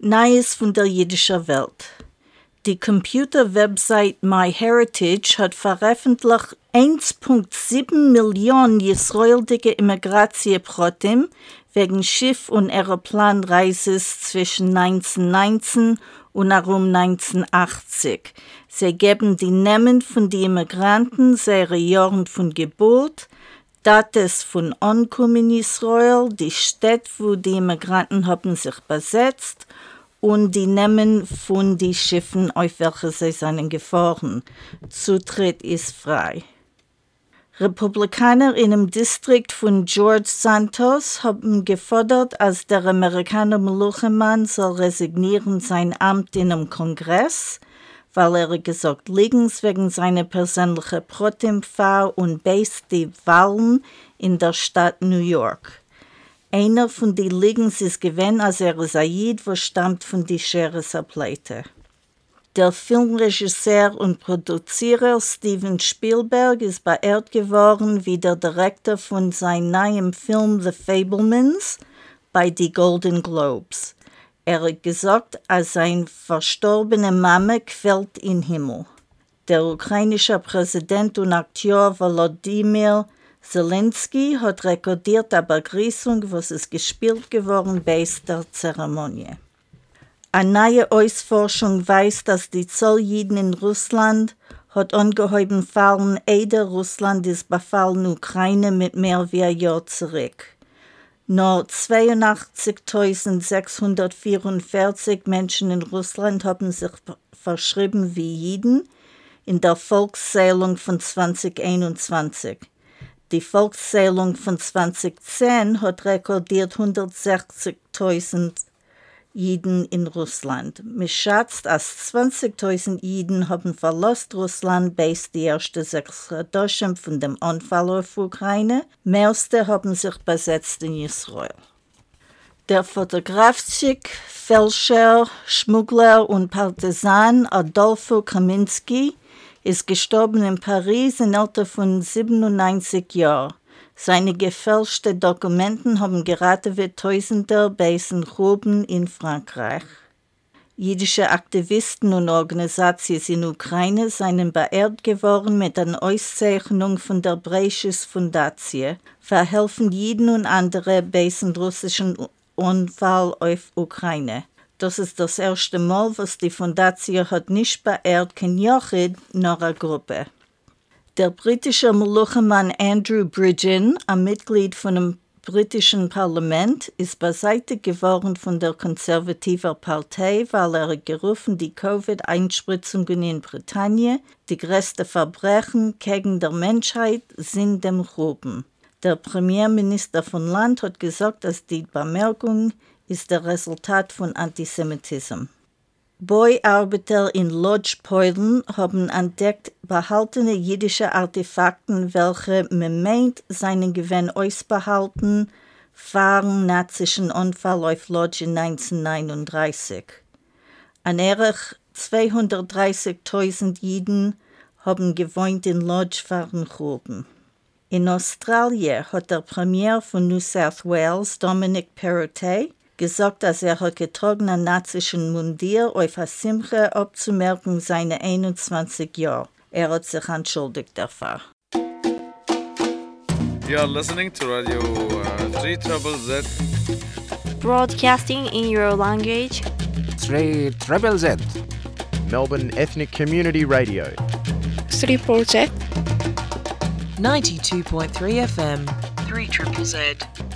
Neues von der jüdischen Welt. Die Computer-Website MyHeritage hat veröffentlicht 1,7 Millionen israelische Immigratieprotem wegen Schiff- und Aeroplanreises zwischen 1919 und herum 1980. Sie geben die Namen von den Immigranten, ihre Jahren von Geburt, Dates von Ankommen Israel, die Städte, wo die Immigranten haben sich besetzt und die Namen von den Schiffen, auf welche sie seien gefahren. Zutritt ist frei. Republikaner in dem Distrikt von George Santos haben gefordert, als der Amerikaner Meluchemann soll resignieren sein Amt in dem Kongress, weil er gesagt liegens wegen seiner persönlichen Protemfahr und base die Wahlen in der Stadt New York. Einer von den Liegens ist gewesen, als er Said, wo stammt von die Schereser Pleite. Der Filmregisseur und Produzierer Steven Spielberg ist beehrt geworden wie der Direktor von seinem neuen Film The Fablemans bei die Golden Globes. Er hat gesagt, als seine verstorbene Mama quält in Himmel. Der ukrainische Präsident und Akteur Volodymyr Zelensky hat rekordiert eine Begrüßung, was ist gespielt geworden bei der Zeremonie. Eine neue Ausforschung weiß, dass die Zolljiden in Russland hat angehäuben fallen, Eder Russland ist befallen Ukraine mit mehr wie ein Jahr zurück. Nur 82.644 Menschen in Russland haben sich verschrieben wie Jiden in der Volkszählung von 2021. Die Volkszählung von 2010 hat rekordiert 160.000 Jiden in Russland. Man schätzt, dass 20.000 Jiden haben verlassen Russland bis die ersten sechs Jahrzehnte von dem Anfall auf Ukraine. Meiste haben sich besetzt in Israel. Der Fotografschick, Fälscher, Schmuggler und Partisan Adolfo Kaminski ist gestorben in Paris im Alter von 97 Jahren. Seine gefälschten Dokumenten haben gerade wie Tausender Basen Gruben in Frankreich. Jüdische Aktivisten und Organisationen in Ukraine seien beehrt geworden mit einer Auszeichnung von der Breisches Fundatie, verhelfen Jiden und andere bei dem russischen Unfall auf Ukraine. Das ist das erste Mal, was die Fundatie hat nicht beehrt, kein Jochid, nur eine Gruppe. Der britische Moluchemann Andrew Bridgen, ein Mitglied von dem britischen Parlament, ist beiseite geworden von der konservativen Partei, weil er gerufen, die Covid-Einspritzungen in Britannien, die größten Verbrechen gegen der Menschheit, sind dem Ruben. Der Premierminister von Land hat gesagt, dass die Bemerkung ist der Resultat von Antisemitismus. Boy-Arbeiter in Lodge Polen haben entdeckt behaltene jüdische Artefakten, welche man meint, seinen Gewinn ausbehalten, fahren nazischen Unfall auf Lodge in 1939. An erich 230.000 Jiden haben gewohnt in Lodge fahren Gruben. In Australien hat der Premier von New South Wales, Dominic Perrottet, gesagt, dass er hat getragen ein nazischen Mundier auf Simche abzumerken seine 21 Jahre. Er hat sich entschuldigt dafür. You are listening to Radio uh, 3 Trouble Z. Broadcasting in your language. 3 Treble Z. Melbourne Ethnic Community Radio. 3 Project. 92.3 FM. 3 Triple Z.